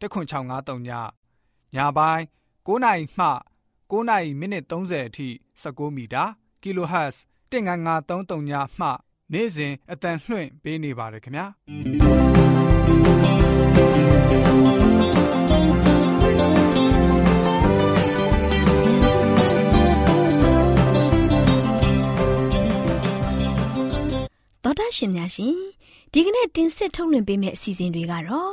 10653ညညပိုင်း9နာရီမှ9နာရီမိနစ်30အထိ16မီတာ kHz 19533ညမှနေ့စဉ်အတန်လှွင့်ပေးနေပါတယ်ခင်ဗျာတော်တာရှင်များရှင်ဒီကနေ့တင်ဆက်ထုတ်လွှင့်ပေးမယ့်အစီအစဉ်တွေကတော့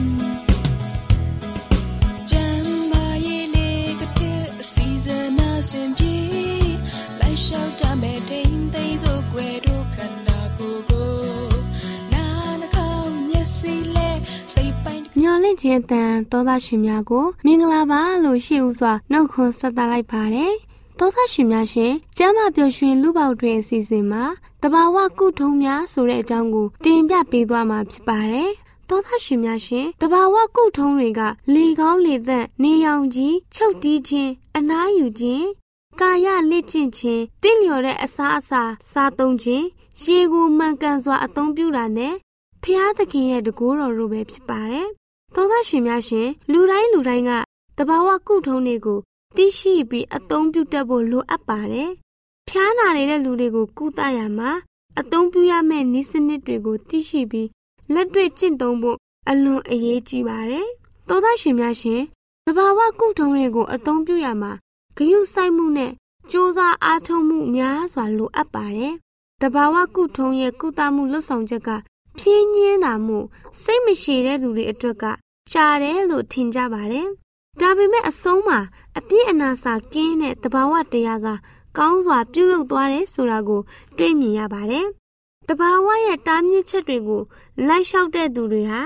နာဆင်ပြေလိုက်လျှောက်တမဲ့တိမ်သိမ်းစို့ွယ်တို့ခန္ဓာကိုယ်ကိုနာနှကောင်းမျက်စိလဲစိတ်ပိုင်းညော်လင့်ခြင်းတန်သောသားရှင်များကို မင်္ဂလာပါလို့ရှိဥစွာနှုတ်ခွန်းဆက်သလိုက်ပါတယ်။သောသားရှင်များရှင်ကျမ်းမာပျော်ရွှင်လူပေါတွင်အစီအစဉ်မှာတဘာဝကုထုံးများဆိုတဲ့အကြောင်းကိုတင်ပြပေးသွားမှာဖြစ်ပါတယ်။သောသားရှင်များရှင်တဘာဝကုထုံးတွေကလေကောင်းလေသက်နေရောင်ကြီးချုပ်တီးခြင်းအနားယူခြင်း ကာယလက်ကျင့်ခြင်းတင့်လျော်တဲ့အစားအစာစားသုံးခြင်းရေကိုမှန်ကန်စွာအသုံးပြုတာနဲ့ဖျားသခင်ရဲ့တကူတော်တို့ပဲဖြစ်ပါတယ်။သောသားရှင်များရှင်လူတိုင်းလူတိုင်းကတဘာဝကုထုံးတွေကိုသိရှိပြီးအသုံးပြုတတ်ဖို့လိုအပ်ပါတယ်။ဖျားနာနေတဲ့လူတွေကိုကုသရမှာအသုံးပြုရမယ့်နည်းစနစ်တွေကိုသိရှိပြီးလက်တွေ့ကျင့်သုံးဖို့အလွန်အရေးကြီးပါတယ်။သောသားရှင်များရှင်သဘာဝကုထုံးတွေကိုအသုံးပြုရမှာ ဂရုစိုက်မှုနဲ့စ조사အားထုတ်မှုများစွာလိုအပ်ပါတယ်။တဘာဝကုထုံးရဲ့ကုသမှုလွတ်ဆောင်ချက်ကဖြင်းညင်းတာမှုစိတ်မရှိတဲ့သူတွေအတွက်ကရှားတယ်လို့ထင်ကြပါတယ်ဒါပေမဲ့အဆုံးမှာအပြည့်အနာစာကင်းတဲ့တဘာဝတရားကကောင်းစွာပြုလုပ်သွားတယ်ဆိုတာကိုတွေ့မြင်ရပါတယ်။တဘာဝရဲ့တားမြစ်ချက်တွေကိုလိုက်လျှောက်တဲ့သူတွေဟာ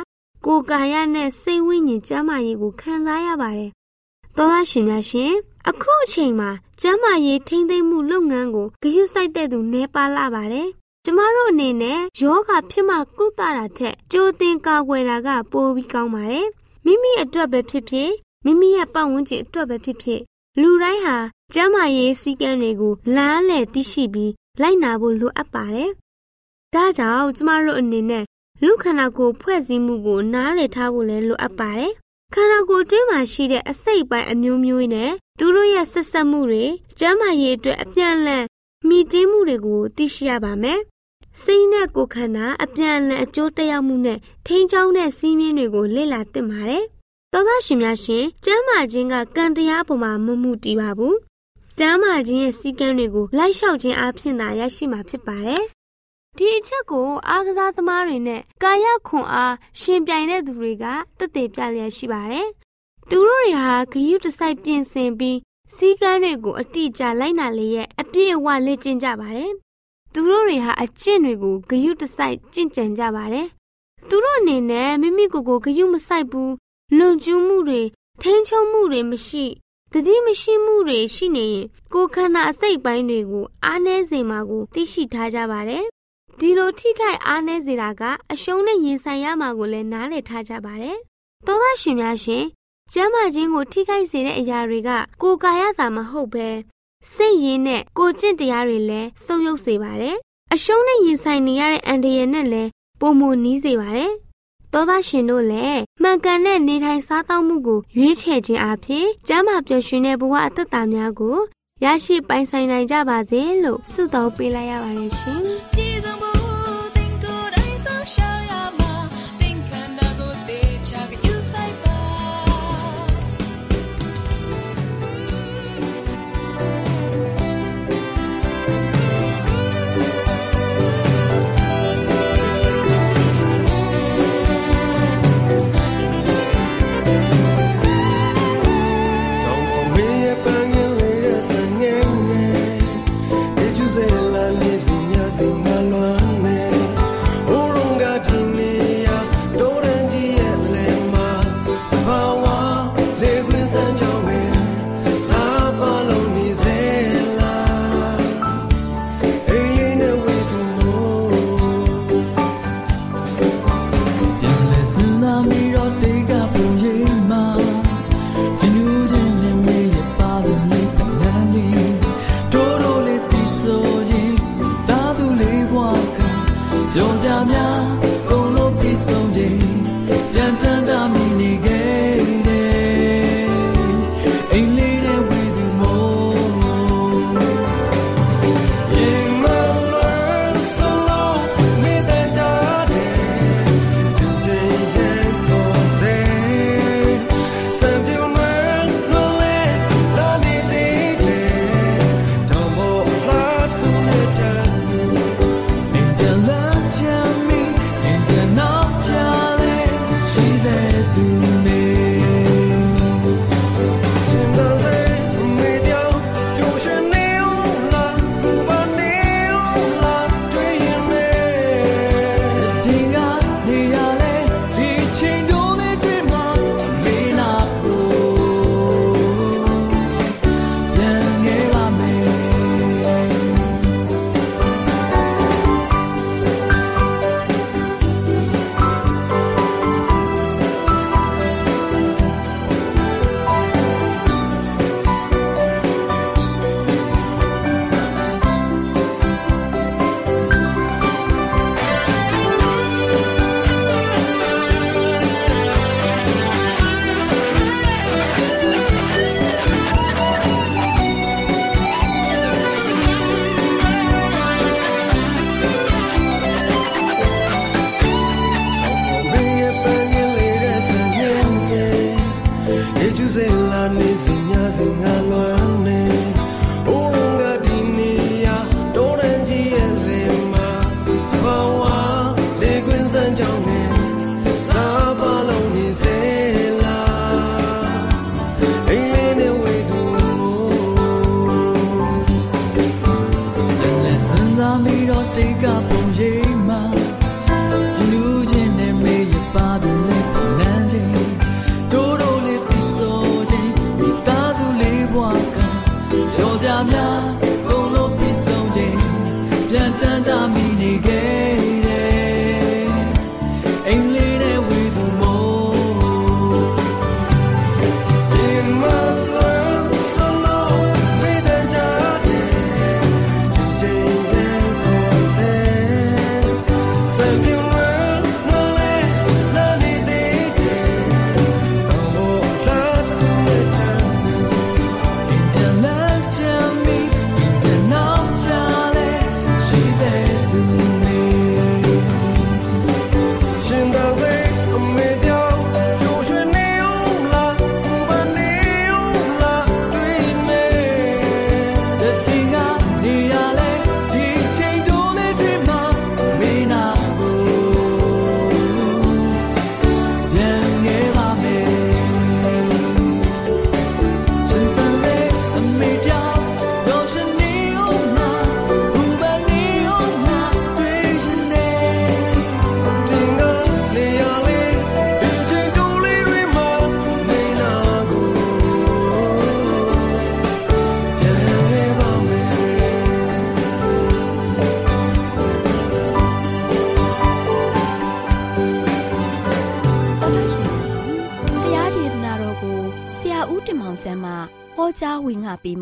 ကိုယ်ကာယနဲ့စိတ်ဝိညာဉ်ကျန်းမာရေးကိုခံစားရပါတယ်။သောသားရှင်များရှင် အခုအချိန်မှာကျန်းမာရေးထိမ့်သိမ်းမှုလုပ်ငန်းကိုဂရုစိုက်တဲ့သူနှဲပါလာပါတယ်။ကျမတို့အနေနဲ့ယောဂဖြစ်မှကုသတာထက်ကြိုတင်ကာကွယ်တာကပိုပြီးကောင်းပါတယ်။မိမိအတွက်ပဲဖြစ်ဖြစ်မိမိရဲ့ပတ်ဝန်းကျင်အတွက်ပဲဖြစ်ဖြစ်လူတိုင်းဟာကျန်းမာရေးစည်းကမ်းတွေကိုလားလည်သိရှိပြီးလိုက်နာဖို့လိုအပ်ပါတယ်။ဒါကြောင့်ကျမတို့အနေနဲ့လူခန္ဓာကိုယ်ဖွဲ့စည်းမှုကိုနားလည်ထားဖို့လည်းလိုအပ်ပါတယ်။ ခန္ဓာကိုယ်တွင်းမှာရှိတဲ့အစိတ်ပိုင်းအမျိုးမျိုးနဲ့သူတို့ရဲ့ဆက်ဆက်မှုတွေကျန်းမာရေးအတွက်အပြန်အလှန်မိတင်းမှုတွေကိုသိရှိရပါမယ်။စိတ်နဲ့ကိုယ်ခန္ဓာအပြန်အလှန်အကျိုးတက်ရောက်မှုနဲ့ထိန်းချောင်းတဲ့စီးမြင်တွေကိုလေ့လာသင့်ပါတယ်သောသားရှင်များရှင်ကျမ်းမာခြင်းကကံတရားပေါ်မှာမမှုတည်ပါဘူး။ကျမ်းမာခြင်းရဲ့စည်းကမ်းတွေကိုလိုက်လျှောက်ခြင်းအပြင်သာရရှိမှာဖြစ်ပါတယ်။ ဒီအချက်ကိုအားကစားသမားတွေနဲ့ကာယခွန်အားရှင်ပြိုင်တဲ့သူတွေကတသက်ပြလျက်ရှိပါတယ်။သူတို့တွေဟာဂရုတစိုက်ပြင်ဆင်ပြီးစည်းကမ်းတွေကိုအတိအကျလိုက်နာလေရဲ့အပြည့်အဝလေ့ကျင့်ကြပါတယ်။သူတို့တွေဟာအကျင့်တွေကိုဂရုတစိုက်ကျင့်ကြံကြပါတယ်။သူတို့အနေနဲ့မိမိကိုယ်ကိုဂရုမစိုက်ဘူးလွန်ကျူးမှုတွေထိန်းချုပ်မှုတွေမရှိတတိမရှိမှုတွေရှိနေရင်ကိုခန္ဓာအစိတ်ပိုင်းတွေကိုအားနည်းစေမှာကိုသိရှိထားကြပါတယ်။ ဒီလိုထိခိုက်အားနည်းစေတာကအရှုံးနဲ့ရင်ဆိုင်ရမှာကိုလည်းနားလည်ထားကြပါတယ်။သောသားရှင်များရှင်ကျမ်းမာခြင်းကိုထိခိုက်စေတဲ့အရာတွေက ကိုယ်ကာယသာမဟုတ်ပဲစိတ်ရင်းနဲ့ကိုကျင့်တရားတွေလည်းဆုပ်ယုပ်စေပါတယ်။အရှုံးနဲ့ရင်ဆိုင်နေရတဲ့အန္တရာယ်နဲ့လည်းပုံမနီးစေပါတယ်သောသားရှင်တို့လည်းမှန်ကန်တဲ့နေထိုင်စားသောက်မှုကိုရွေးချယ်ခြင်းအပြင်ကျမ်းမာပျော်ရွှင်တဲ့ဘဝအသက်တာများကိုရရှိပိုင်ဆိုင်နိုင်ကြပါစေလို့ဆုတောင်းပေးလိုက်ရပါတယ်ရှင်။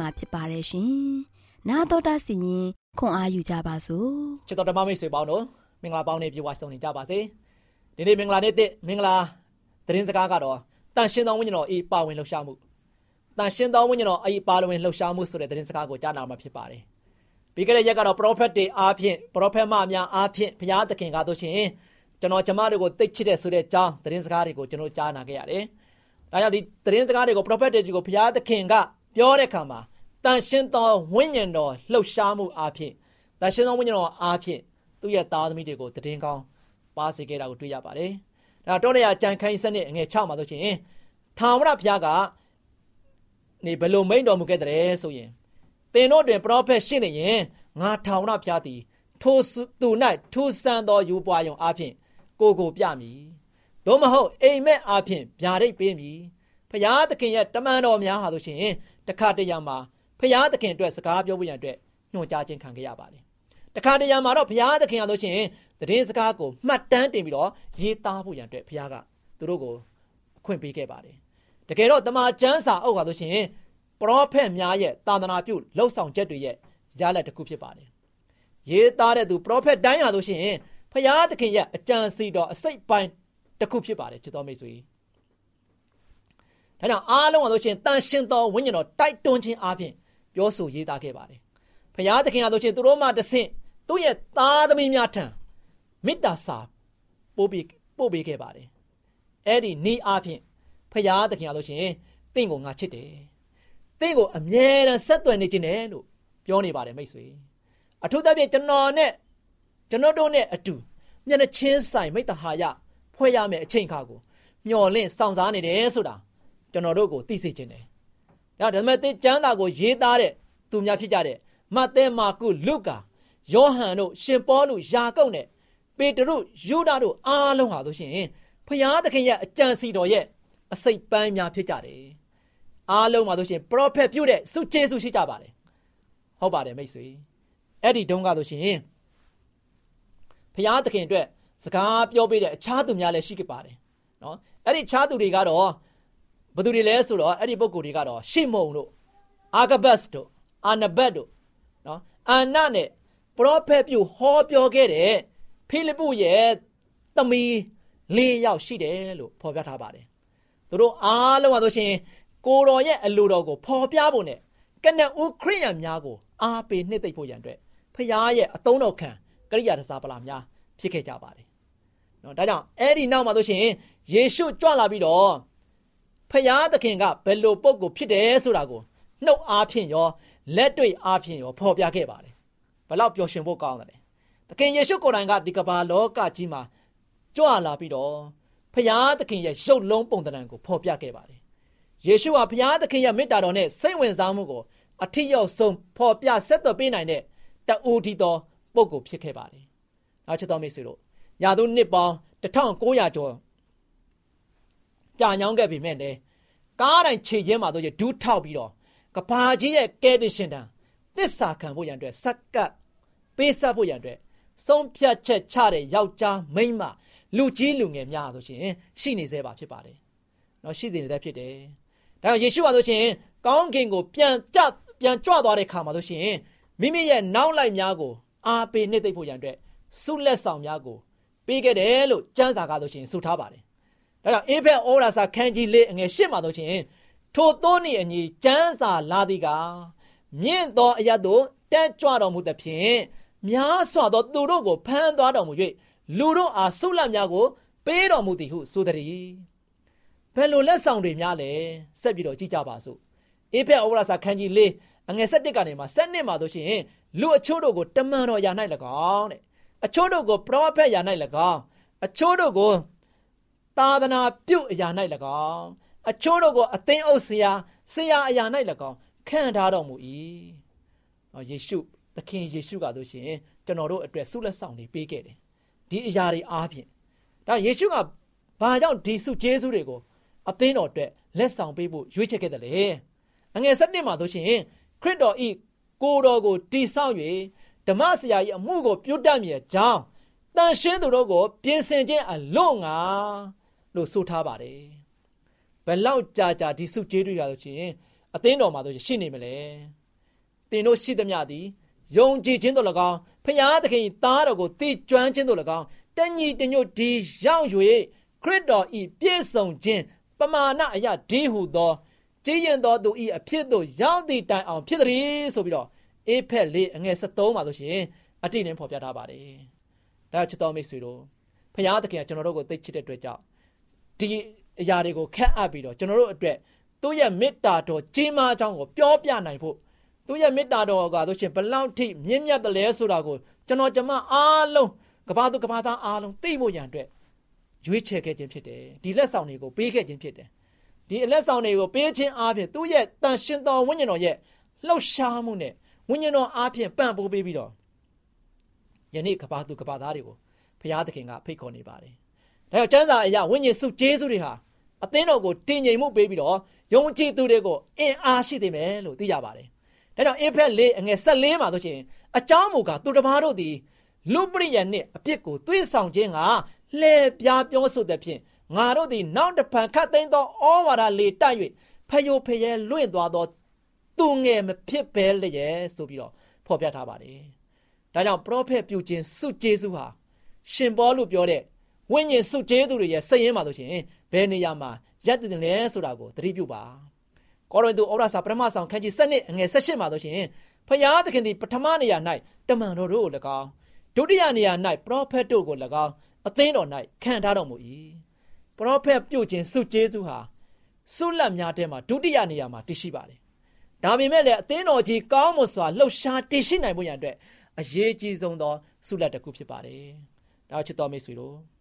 ဝင်ငါပေးมาဖြစ်ပါတယ်ရှင်။နာတော်တာစီရင်ခွန်အားယူကြပါစို့ချစ်တော်ဓမ္မမိတ်ဆွေပေါင်းတို့မင်္ဂလာပေါင်းနဲ့ပြည့်ဝစုံနေကြပါစေဒီနေ့မင်္ဂလာနေ့တစ်မင်္ဂလာသတင်းစကားကတော့တန်ရှင်းသောဝိညာဉ်တော်အေးပါဝင်လှူရှားမှုတန်ရှင်းသောဝိညာဉ်တော်အေးပါဝင်လှူရှားမှုဆိုတဲ့သတင်းစကားကိုကြားနာမှာဖြစ်ပါတယ်ပြီးခဲ့တဲ့ရက်ကတော့ prophet တွေအားဖြင့် prophet မများအားဖြင့်ဘုရားသခင်ကားတို့ရှင်ကျွန်တော်ကျမတို့ကိုသိချစ်တဲ့ဆိုတဲ့အကြောင်းသတင်းစကားတွေကိုကျွန်တော်ကြားနာခဲ့ရတယ်ဒါကြောင့်ဒီသတင်းစကားတွေကို prophet တွေကိုဘုရားသခင်ကပြောတဲ့အခါမှာ တန်ရှင်းသောဝိညာဉ်တော်လှူရှားမှုအားဖြင့်တန်ရှင်းသောဝိညာဉ်တော်အားဖြင့်သူ့ရဲ့သားသမီးတွေကိုတည်င်းကောင်းပါစေခဲ့တာကိုတွေ့ရပါတယ်။ဒါတော့နေရကြံခိုင်းစနစ်အငယ်6မှာဆိုရှင်ထာဝရဘုရားကနေဘယ်လိုမိန့်တော်မူခဲ့တဲ့ဆိုရင်သင်တို့တွင်ပရောဖက်ရှိနေရင်ငါထာဝရဘုရားသည်ထိုသူ၌ထူဆန်းသောယူပွားယုံအားဖြင့်ကိုကိုပြမည်။သို့မဟုတ်အိမ်မက်အားဖြင့်ဗျာဒိတ်ပေးမည်။ဘုရားသခင်ရဲ့တမန်တော်များဟာဆိုရှင်တခါတရံမှာ ဘုရားသခင်အတွက်စကားပြောဖို့ရန်အတွက်ညွှန်ကြားခြင်းခံခဲ့ရပါတယ်။တခါတရံမှာတော့ဘုရားသခင်ဟာဆိုရှင်သတင်းစကားကိုမှတ်တမ်းတင်ပြီးတော့ရေးသားဖို့ရန်အတွက်ဘုရားကသူတို့ကိုအခွင့်ပေးခဲ့ပါတယ်။တကယ်တော့တမန်ကျမ်းစာအုပ်ဟာဆိုရှင်ပရောဖက်များရဲ့တာသနာပြုလှုပ်ဆောင်ချက်တွေရဲ့ရလဒ်တစ်ခုဖြစ်ပါတယ်။ရေးသားတဲ့သူပရောဖက်တိုင်းဟာဆိုရှင်ဖျားသခင်ရဲ့အကြံစီတော်အစိတ်ပိုင်းတစ်ခုဖြစ်ပါတယ်ချစ်တော်မိတ်ဆွေ။ဒါကြောင့်အားလုံးဟာဆိုရှင်တန်ရှင်တော်ဝိညာဉ်တော်တိုက်တွန်းခြင်းအပြင် ပြောဆိုရေးသားခဲ့ပါတယ်။ဖျားသခင်ဟာဆိုရှင်သူတို့မှတဆင့်သူ့ရဲ့သားသမီးများထံမေတ္တာစာပို့ပြီးပို့ပေးခဲ့ပါတယ်။အဲ့ဒီနေ့အပြင်ဖျားသခင်ဟာဆိုရှင်တင့်ကိုငါချစ်တယ်။တင့်ကိုအမြဲတမ်းဆက်သွယ်နေခြင်းတယ်လို့ပြောနေပါတယ်မိတ်ဆွေ။အထူးသဖြင့်ကျွန်တော်နဲ့ကျွန်တော်တို့နဲ့အတူမျက်နှာချင်းဆိုင်မိတ္တဟာယဖွဲ့ရမယ့်အချိန်ခါကိုမျော်လင့်စောင့်စားနေတယ်ဆိုတာကျွန်တော်တို့ကိုသိစေခြင်းတယ်။ ဒါဒါပေမဲ့တေကျမ်းစာကိုရေးသားတဲ့သူများဖြစ်ကြတဲ့မဿဲမာကုလုကာယောဟန်တို့ရှင်ပေါလုယာကုပ်နဲ့ပေတရုယူဒာတို့အားလုံးဟာဆိုရှင်ဖျားသခင်ရဲ့အကြံစီတော်ရဲ့အစိတ်ပန်းများဖြစ်ကြတယ်။အားလုံးပါဆိုရှင်ပရောဖက်ပြုတဲ့စုကျေးစုရှိကြပါတယ်။ဟုတ်ပါတယ်မိတ်ဆွေ။အဲ့ဒီတုန်းကဆိုရှင်ဖျားသခင်အတွက်စကားပြောပေးတဲ့အခြားသူများလည်းရှိခဲ့ပါတယ်နော်အဲ့ဒီအခြားသူတွေကတော့ ဘယ်သူတွေလဲဆိုတော့အဲ့ဒီပုဂ္ဂိုလ်တွေကတော့ရှေမုန်တို့အာဂဘတ်တို့အာနဘတ်တို့နော်အာနနဲ့ပရောဖက်ပြုဟောပြောခဲ့တဲ့ဖိလိပ္ပုရဲ့သမီး၄ယောက်ရှိတယ်လို့ဖော်ပြထားပါတယ်သူတို့အားလုံးပါဆိုရှင်ကိုတော်ရဲ့အလိုတော်ကိုဖော်ပြဖို့နဲ့ကနဦးခရိယန်များကိုအားပေးနှစ်သိမ့်ဖို့ရန်အတွက်ဖခင်ရဲ့အသုံးတော်ခံကရိယာတစားပလာများဖြစ်ခဲ့ကြပါတယ်။နော်ဒါကြောင့်အဲ့ဒီနောက်မှာဆိုရှင်ယေရှုကြွလာပြီးတော့ ဖခင်သခင်ကဘယ်လိုပုံကိုဖြစ်တယ်ဆိုတာကိုနှုတ်အားဖြင့်ရောလက်တွေ့အားဖြင့်ရောဖော်ပြခဲ့ပါတယ်။ဘယ်လောက်ပျော်ရွှင်ဖို့ကောင်းတယ်။သခင်ယေရှုကိုယ်တိုင်ကဒီကမ္ဘာလောကကြီးမှာကြွလာပြီးတော့ဖခင်သခင်ရဲ့ရုပ်လုံးပုံသဏ္ဍာန်ကိုဖော်ပြခဲ့ပါတယ်။ယေရှုဟာဖခင်သခင်ရဲ့မေတ္တာတော်နဲ့စိတ်ဝင်စားမှုကိုအထီးရောက်ဆုံးဖော်ပြဆက်သွယ်ပေးနိုင်တဲ့တူတီတော်ပုဂ္ဂိုလ်ဖြစ်ခဲ့ပါတယ်။နောက်ချစ်တော်မိတ်ဆွေတို့ရာသူနှစ်ပေါင်း1900ကျော် ကြာညောင်းခဲ့ပေမဲ့လည်းကားတိုင်းခြေရင်းမှာတို့ရဒူးထောက်ပြီးတော့ကဘာကြီးရဲ့ကယ်တင်ရှင်တန်တစ္ဆာခံဖို့ရန်အတွက်စက်ကပ်ပေးဆက်ဖို့ရန်အတွက်ဆုံးဖြတ်ချက်ချတဲ့ယောက်ျားမိန်းမလူကြီးလူငယ်များဆိုရှင်ရှိနေသေးပါဖြစ်ပါတယ်။နော်ရှိနေသေးဖြစ်တယ်။ဒါကြောင့်ယေရှုပါဆိုရှင်ကောင်းကင်ကိုပြန်ကြပြန်ကြွသွားတဲ့ခါမှာဆိုရှင်မိမိရဲ့နောက်လိုက်များကိုအားပေးနှိမ့်သိမ့်ဖို့ရန်အတွက်ဆုလက်ဆောင်များကိုပေးခဲ့တယ်လို့ကျမ်းစာကဆိုရှင်ဆိုထားပါတယ် ဒါကြောင့်အေဖက်ဩရာစာခန်းကြီးလေးအငယ်ရှစ်မှာဆိုရှင်ထိုသောနှင့်အညီကျမ်းစာလာသည်ကမြင့်သောအရတ်တို့တက်ကြွတော်မူသဖြင့်များစွာသောသူတို့ကိုဖမ်းသွားတော်မူ၍လူတို့အားဆုလက်များကိုပေးတော်မူသည်ဟုဆိုသည်ဘယ်လိုလက်ဆောင်တွေများလဲဆက်ပြီးတော့ကြည့်ကြပါစို့အေဖက်ဩဝါစာခန်းကြီး၄အငယ်၁၁ကနေမှ၁၂မှာတို့ရှိရင်လူအချို့တို့ကိုတမန်တော်ယာ၌၎င်းတဲ့အချို့တို့ကိုပရောဖက်ယာ၌၎င်းအချို့တို့ကို သာသနာပြုအရာ၌၎င်းအချို့တို့ကိုအသင်းအုပ်ဆရာဆရာအရာ၌၎င်းခံထားတော်မူ၏ယေရှုသခင်ယေရှုကတို့ရှင်ကျွန်တော်တို့အတွက်ဆုလက်ဆောင်တွေပေးခဲ့တယ်ဒီအရာတွေအားဖြင့်ဒါယေရှုကဘာကြောင့်ဒီဆုကျေးဇူးတွေကိုအသင်းတော်အတွက်လက်ဆောင်ပေးဖို့ရွေးချယ်ခဲ့တယ်လေအငယ်၁၁မှာတို့ရှင်ခရစ်တော်ဤကိုတော်ကိုတိဆောက်၍ဓမ္မဆရာကြီးအမှုကိုပြုတ်တတ်မြေကြောင်းတန်ရှင်းသူတို့ကိုပြင်ဆင်ခြင်းအလို့ငါ လို့ဆိုထားပါတယ်ဘယ်လောက်ကြာကြာဒီဆုကျေးဇူးရလို့ရှင်အသင်းတော်မှာတို့ရှိနေမလဲတင်တို့ရှိသမျှသည်ယုံကြည်ခြင်းတို့၎င်းဖျားသခင်သားတော်ကိုသိကျွမ်းခြင်းတို့၎င်းတညီတညွတ်ဒီရောက်၍ခရစ်တော်ဤပြည့်စုံခြင်းပမာဏအရာဒီဟုသောကြည်ရင်တော်သူဤအဖြစ်သို့ရောက်သည့်တိုင်အောင်ဖြစ်သည်ဆိုပြီးတော့အေဖက်လေးအငယ်73မှာဆိုရှင်အတိနဲ့ဖော်ပြထားပါတယ်။ဒါချစ်တော်မိတ်ဆွေတို့ဖျားသခင်ကကျွန်တော်တို့ကိုသိချစ်တဲ့အတွက်ကြောင့် ဒီအရာတွေကိုခက်အပ်ပြီးတော့ကျွန်တော်တို့အတွက်သူ့ရဲ့မေတ္တာတော်ကြီးမားကြောင်းကိုပြောပြနိုင်ဖို့သူရဲ့မေတ္တာတော်ကဆိုရှင်ဘလောက်ထိမြင့်မြတ်တယ်လဲဆိုတာကိုကျွန်တော်ကျမအားလုံးကဘာသူကဘာသားအားလုံးသိဖို့ရန်အတွက်ရွေးချယ်ခဲ့ခြင်းဖြစ်တယ်ဒီလက်ဆောင်တွေကိုပေးခဲ့ခြင်းဖြစ်တယ်ဒီအလက်ဆောင်တွေကိုပေးခြင်းအားဖြင့်သူ့ရဲ့တန်ရှင်တော်ဝိညာဉ်တော်ရဲ့လှုပ်ရှားမှုနဲ့ဝိညာဉ်တော်အားဖြင့်ပံ့ပိုးပေးပြီးတော့ယနေ့ကဘာသူကဘာသားတွေကိုဘုရားသခင်ကဖိတ်ခေါ်နေပါတယ် ဒါကြောင့်ကျမ်းစာအရာဝိညာဉ်စုကျေးဇူးတွေဟာအသင်းတော်ကိုတည်ငြိမ်မှုပေးပြီးတော့ယုံကြည်သူတွေကိုအင်အားရှိသေးမယ်လို့သိကြပါတယ်ဒါကြောင့်အေဖက်၄အငယ်၁၄မှာဆိုရှင်အကြောင်းမူကားသူတစ်ပါးတို့သည်လူပရိယနှင့်အပြစ်ကိုသွေးဆောင်ခြင်းကလှည့်ပြားပြောဆိုတဲ့ဖြင့်ငါတို့သည်နောက်တစ်ဖန်ခတ်သိမ်းသောဩဝါဒလေတိုက်၍ဖယိုဖယဲလွင့်သွားသောသူငယ်မဖြစ်ပဲလျက်ဆိုပြီးတော့ဖော်ပြထားပါတယ်။ဒါကြောင့်ပရောဖက်ပြုခြင်းစုကျေးဇူးဟာရှင်ပေါလုပြောတဲ့ ဝိညာဉ်စုကျေးဇူးတွေရဲ့စည်ရင်းမှာဆိုရှင်ဘယ်နေရာမှာရပ်တည်တယ်လဲဆိုတာကိုသတိပြုပါ။ကောရိန္သုဩရစာပထမဆောင်ခန်းကြီး7အငယ်18မှာဆိုရှင်ဖျားသခင်သည်ပထမနေရာ၌တမန်တော်တို့ကို၎င်းဒုတိယနေရာ၌ပရောဖက်တို့ကို၎င်းအသင်းတော်၌ခံထားတော်မူ၏ပရောဖက်ပြုတ်ခြင်းစုကျေးဇူးဟာဆုလက်များထဲမှာဒုတိယနေရာမှာတည်ရှိပါတယ်ဒါပေမဲ့လည်းအသင်းတော်ကြီးကောင်းမွန်စွာလှုပ်ရှားတည်ရှိနိုင်ဖို့ရန်အတွက်အရေးကြီးဆုံးသောဆုလက်တစ်ခုဖြစ်ပါတယ်ဒါချစ်တော်မိတ်ဆွေတို့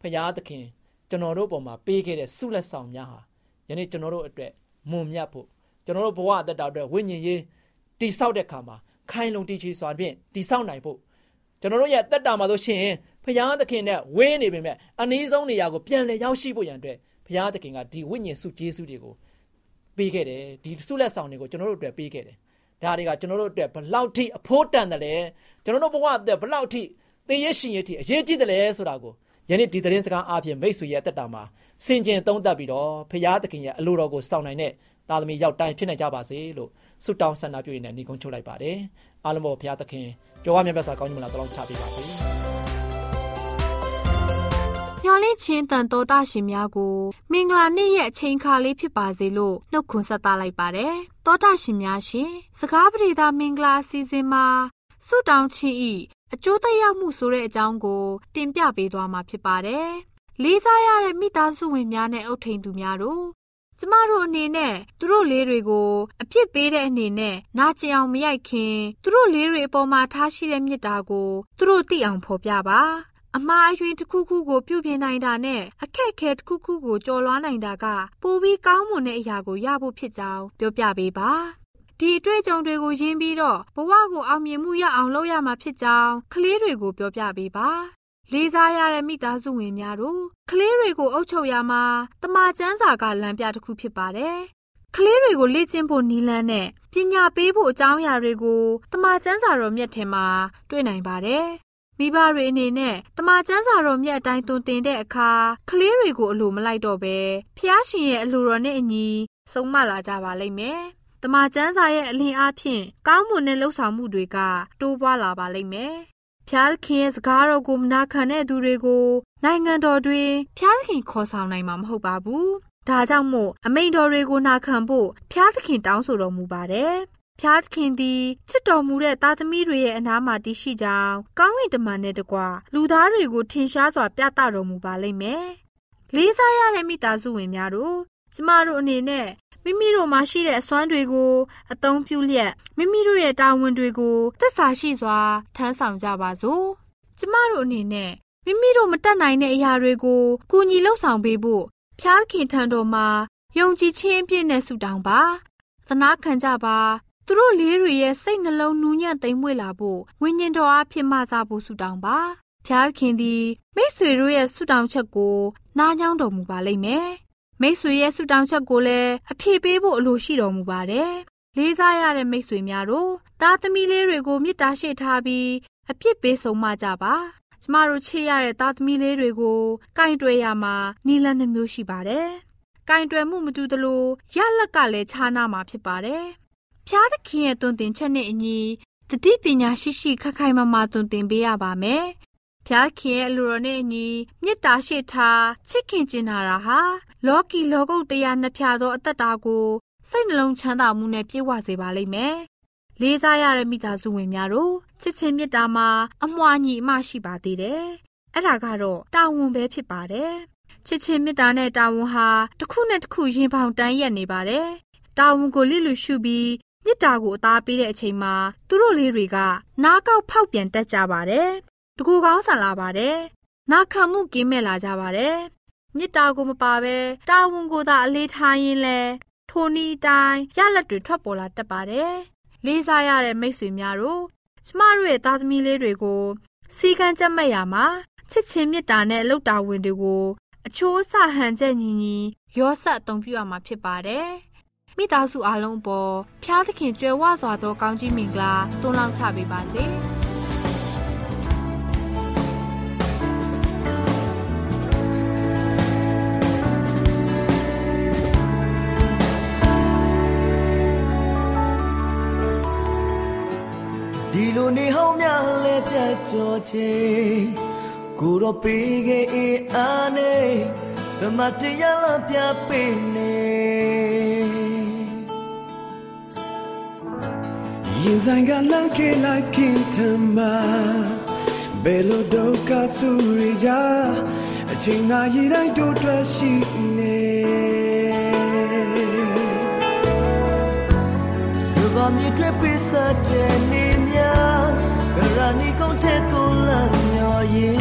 ဖျားသခင်ကျွန်တော်တို့ပေါ်မှာပေးခဲ့တဲ့ဆုလက်ဆောင်များဟာယနေ့ကျွန်တော်တို့အတွက်မွန်မြတ်ဖို့ကျွန်တော်တို့ဘဝအသက်တာအတွက်ဝိညာဉ်ရေးတိဆောက်တဲ့ခါမှာခိုင်လုံတည်ချစွာဖြင့်တိဆောက်နိုင်ဖို့ကျွန်တော်တို့ရဲ့တက်တာမှာဆိုရှင်ဖရာသခင်နဲ့ဝင်းနေပေမဲ့အနည်းဆုံးနေရာကိုပြန်လည်ရောက်ရှိဖို့ရန်အတွက်ဖရာသခင်ကဒီဝိညာဉ်စုကျေးဇူးတွေကိုပေးခဲ့တယ်ဒီဆုလက်ဆောင်တွေကိုကျွန်တော်တို့အတွက်ပေးခဲ့တယ်ဒါတွေကကျွန်တော်တို့အတွက်ဘလောက်ထိအဖို့တန်တယ်လဲကျွန်တော်တို့ဘဝအတွက်ဘလောက်ထိသေရရှင်ရထိအရေးကြီးတယ်လဲဆိုတာကို ယနေ့ဒီသတင်းစကားအားဖြင့်မိတ်ဆွေရဲ့အသက်တာမှာစင်ကြင်သုံးသပ်ပြီးတော့ဖရာသခင်ရဲ့အလိုတော်ကိုစောင့်နိုင်တဲ့သားသမီးရောက်တိုင်းဖြစ်နိုင်ကြပါစေလို့ဆုတောင်းဆန္ဒပြုရင်းနဲ့ညီကုန်းချုပ်လိုက်ပါတယ်အားလုံးပေါ်ဖရာသခင်ကြောဝမြတ်မြတ်စွာကောင်းကြီးမလားတောင်းချပေးပါစေညော်လင့်ချင်းတန်တော်တာရှင်များကိုမင်္ဂလာနေ့ရဲ့အချိန်ခါလေးဖြစ်ပါစေလို့နှုတ်ခွန်းဆက်သလိုက်ပါတယ်တောတာရှင်များရှင်စကားပရိသမင်္ဂလာအစီအစဉ်မှာဆုတောင်းခြင်းဤ အကျိုးသက်ရောက်မှုဆိုတဲ့အကြောင်းကို တင်ပြပေးသွားမှာဖြစ်ပါတယ်။လေးစားရတဲ့မိသားစုဝင်များနဲ့အုပ်ထိန်သူများတို့ကျမတို့အနေနဲ့သူတို့လေးတွေကို အပြစ်ပေးတဲ့အနေနဲ့နာကျင်အောင်မရိုက်ခင်သူတို့လေးတွေအပေါ်မှာထားရှိတဲ့မေတ္တာကိုသူတို့သိအောင်ဖော်ပြပါ။အမှားအယွင်းတစ်ခုခုကိုပြုပြင်နိုင်တာနဲ့အခက်အခဲတစ်ခုခုကိုကျော်လွှားနိုင်တာကပိုပြီးကောင်းမွန်တဲ့အရာကိုရဖို့ဖြစ်ကြောင်းပြောပြပေးပါ။ ဒဒီအတွေ့အကြုံတွေကိုရင်းပြီးတော့ဘဝကိုအောင်မြင်မှုရအောင်လုပ်ရမှာဖြစ်ကြောင်းကလေးတွေကိုပြောပြပေးပါလေးစားရတဲ့မိသားစုဝင်များတို့ကလေးတွေကိုအုပ်ချုပ်ရမှာတမချန်းစာကလမ်းပြတစ်ခုဖြစ်ပါတယ်ကလေးတွေကိုလေ့ကျင့်ဖို့နီးလန်းနဲ့ပညာပေးဖို့အကြောင်းအရာတွေကိုတမချန်းစာတော်မြတ်ထဲမှာတွေ့နိုင်ပါတယ်မိဘတွေအနေနဲ့တမချန်းစာတော်မြတ်အတိုင်းသွန်သင်တဲ့အခါကလေးတွေကိုအလိုမလိုက်တော့ပဲဖျားရှင်ရဲ့အလိုတော်နဲ့အညီဆုံးမလာကြပါလိမ့်မယ်။ တမချန်းစာရဲ့အလင်းအားဖြင့်ကောင်းမွန်တဲ့လှုပ်ဆောင်မှုတွေက တိုးပွားလာပါလိမ့်မယ်။ဖျားသခင်ရဲ့စကားတော်ကိုမနာခံတဲ့သူတွေကို နိုင်ငံတော်တွင်ဖျားသခင်ခေါ်ဆောင်နိုင်မှာမဟုတ်ပါဘူး။ဒါကြောင့်မို့အမိန်တော်တွေကိုနာခံဖို့ဖျားသခင်တောင်းဆိုတော်မူပါတယ်။ဖျားသခင်သည်ချစ်တော်မူတဲ့သားသမီးတွေရဲ့အနားမှာတည်ရှိကြောင်းကောင်းကင်တမန်နဲ့တကွလူသားတွေကိုထင်ရှားစွာပြသတော်မူပါလိမ့်မယ်။လေးစားရတဲ့မိသားစုဝင်များတို့ကျမတို့အနေနဲ့ မိမိတို့မှာရှိတဲ့အစွမ်းတွေကိုအသုံးပြုလျက်မိမိတို့ရဲ့တာဝန်တွေကိုသက်စာရှိစွာထမ်းဆောင်ကြပါစို့ကျမတို့အနေနဲ့မိမိတို့မတတ်နိုင်တဲ့အရာတွေကိုကူညီလှုပ်ဆောင်ပေးဖို့ဖျားခင်ထံတော်မှာယုံကြည်ခြင်းအပြည့်နဲ့ဆုတောင်းပါသနာခံကြပါသူတို့လေးတွေရဲ့စိတ်နှလုံးနူးညံ့သိမ်မွေ့လာဖို့ဝိညာဉ်တော်အားဖြင့်မဆာဖို့ဆုတောင်းပါဖျားခင်သည်မိတ်ဆွေတို့ရဲ့ဆုတောင်းချက်ကိုနားညောင်းတော်မူပါလိမ့်မယ် မိတ်ဆွေရဲ့ဆုတောင်းချက်ကိုလည်းအဖြေပေးဖို့အလိုရှိတော်မူပါတယ်။လေးစားရတဲ့မိတ်ဆွေများတို့သားသမီးလေးတွေကိုမေတ္တာရှိထားပြီးအပြစ်ပေးဆုံးမကြပါ။ကျမတို့ချစ်ရတဲ့သားသမီးလေးတွေကိုကင်တွယ်ရမှာနီလန်းနှမျိုးရှိပါတယ်။ကင်တွယ်မှုမတူသလိုရလက်ကလည်းခြားနာမှာဖြစ်ပါတယ်။ဖျားသခင်ရဲ့တွင်တင်ချက်နဲ့အညီတတိပညာရှိရှိခက်ခိုင်မာမာတွင်တင်ပေးရပါမယ်။ ဖျားခင်ရဲ့အလိုတော်နဲ့အညီမေတ္တာရှိထားချစ်ခင်ကျင်နာတာဟာလောကီလောကုတ်တရားနှစ်ဖြာသောအသက်တာကိုစိတ်နှလုံးချမ်းသာမှုနဲ့ပြည့်ဝစေပါလိမ့်မယ်။လေးစားရတဲ့မိသားစုဝင်များတို့ချစ်ချင်းမေတ္တာမှာအမွှာညီအမရှိပါသေးတယ်။အဲ့ဒါကတော့တာဝန်ပဲဖြစ်ပါတယ်။ချစ်ချင်းမေတ္တာနဲ့တာဝန်ဟာတစ်ခုနဲ့တစ်ခုရင်ပေါင်တန်းရက်နေပါတယ်။တာဝန်ကိုလစ်လူရှုပြီးမေတ္တာကိုအသားပေးတဲ့အချိန်မှာသူတို့လေးတွေကနားကောက်ဖောက်ပြန်တက်ကြပါတယ်။ တကူကောင်းဆန်လာပါတယ်။နာခံမှုကင်းမဲ့လာကြပါတယ်မြစ်တာကိုမပါပဲတာဝန်ကိုသာအလေးထားရင်းလဲထိုနီတိုင်းရလက်တွေထွက်ပေါ်လာတတ်ပါတယ်။လေးစားရတဲ့မိတ်ဆွေများတို့ကျမတို့ရဲ့သားသမီးလေးတွေကိုစီကံကြက်မဲ့ရမှာချစ်ချင်းမေတ္တာနဲ့အလုတာဝန်တွေကိုအချိုးအဆဟန်ချက်ညီညီရောဆက်အသုံးပြုရမှာဖြစ်ပါတယ်။မိသားစုအားလုံးပေါ်ဖျားသခင်ကြွယ်ဝစွာသောကောင်းကြီးမင်္ဂလာတွန်းလောင်းချပေးပါစေ။ ကြောချင်းကိုတော့ပေးခဲ့အင်းအားနဲ့ဓမ္မတရားလာပြပေးနေရင်ဆိုင်ကလမ်းခေလိုက်ခင်ထမဘယ်လိုဒုက္ခဆူရကြအချိန်သာရည်တိုင်းတို့တွေ့ရှိနေဘာမြစ်တွေပိစတဲ့နေများ ကရဏီကုန်တဲ့သွန်လမ်းမျောရင်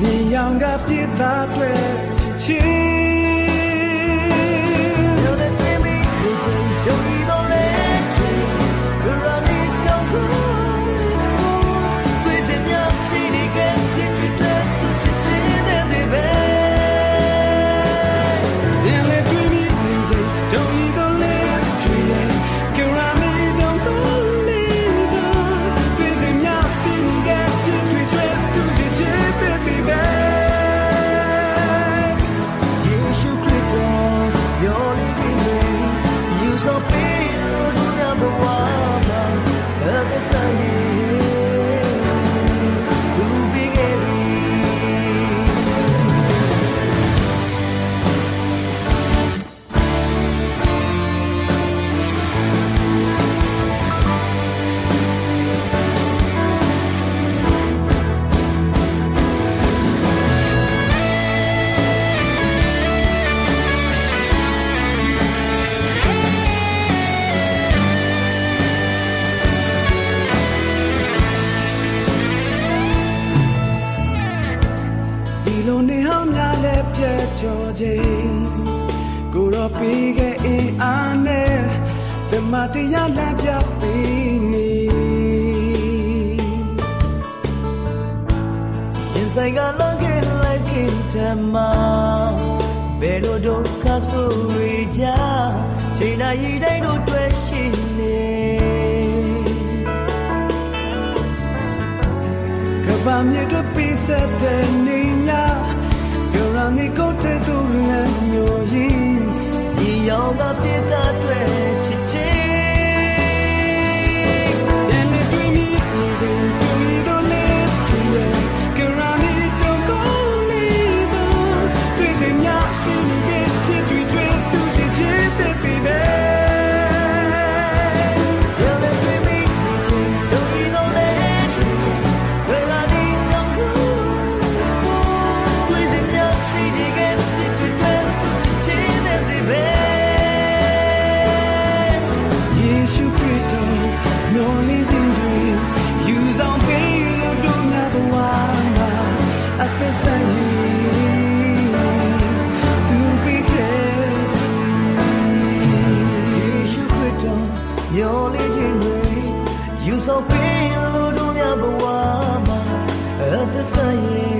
နေရောင်ကပြစ်သားတွေချစ် ချိန်တိုင်းတိုင်းတို့တွေ့ရှိနေကဘာမြေတို့ပြည့်စတဲ့နေညာပြောရနေကိုတဲ့သူရန်မျိုးရင်ဒီရောက်ကပြည့် pain, you don't never want at the same. Who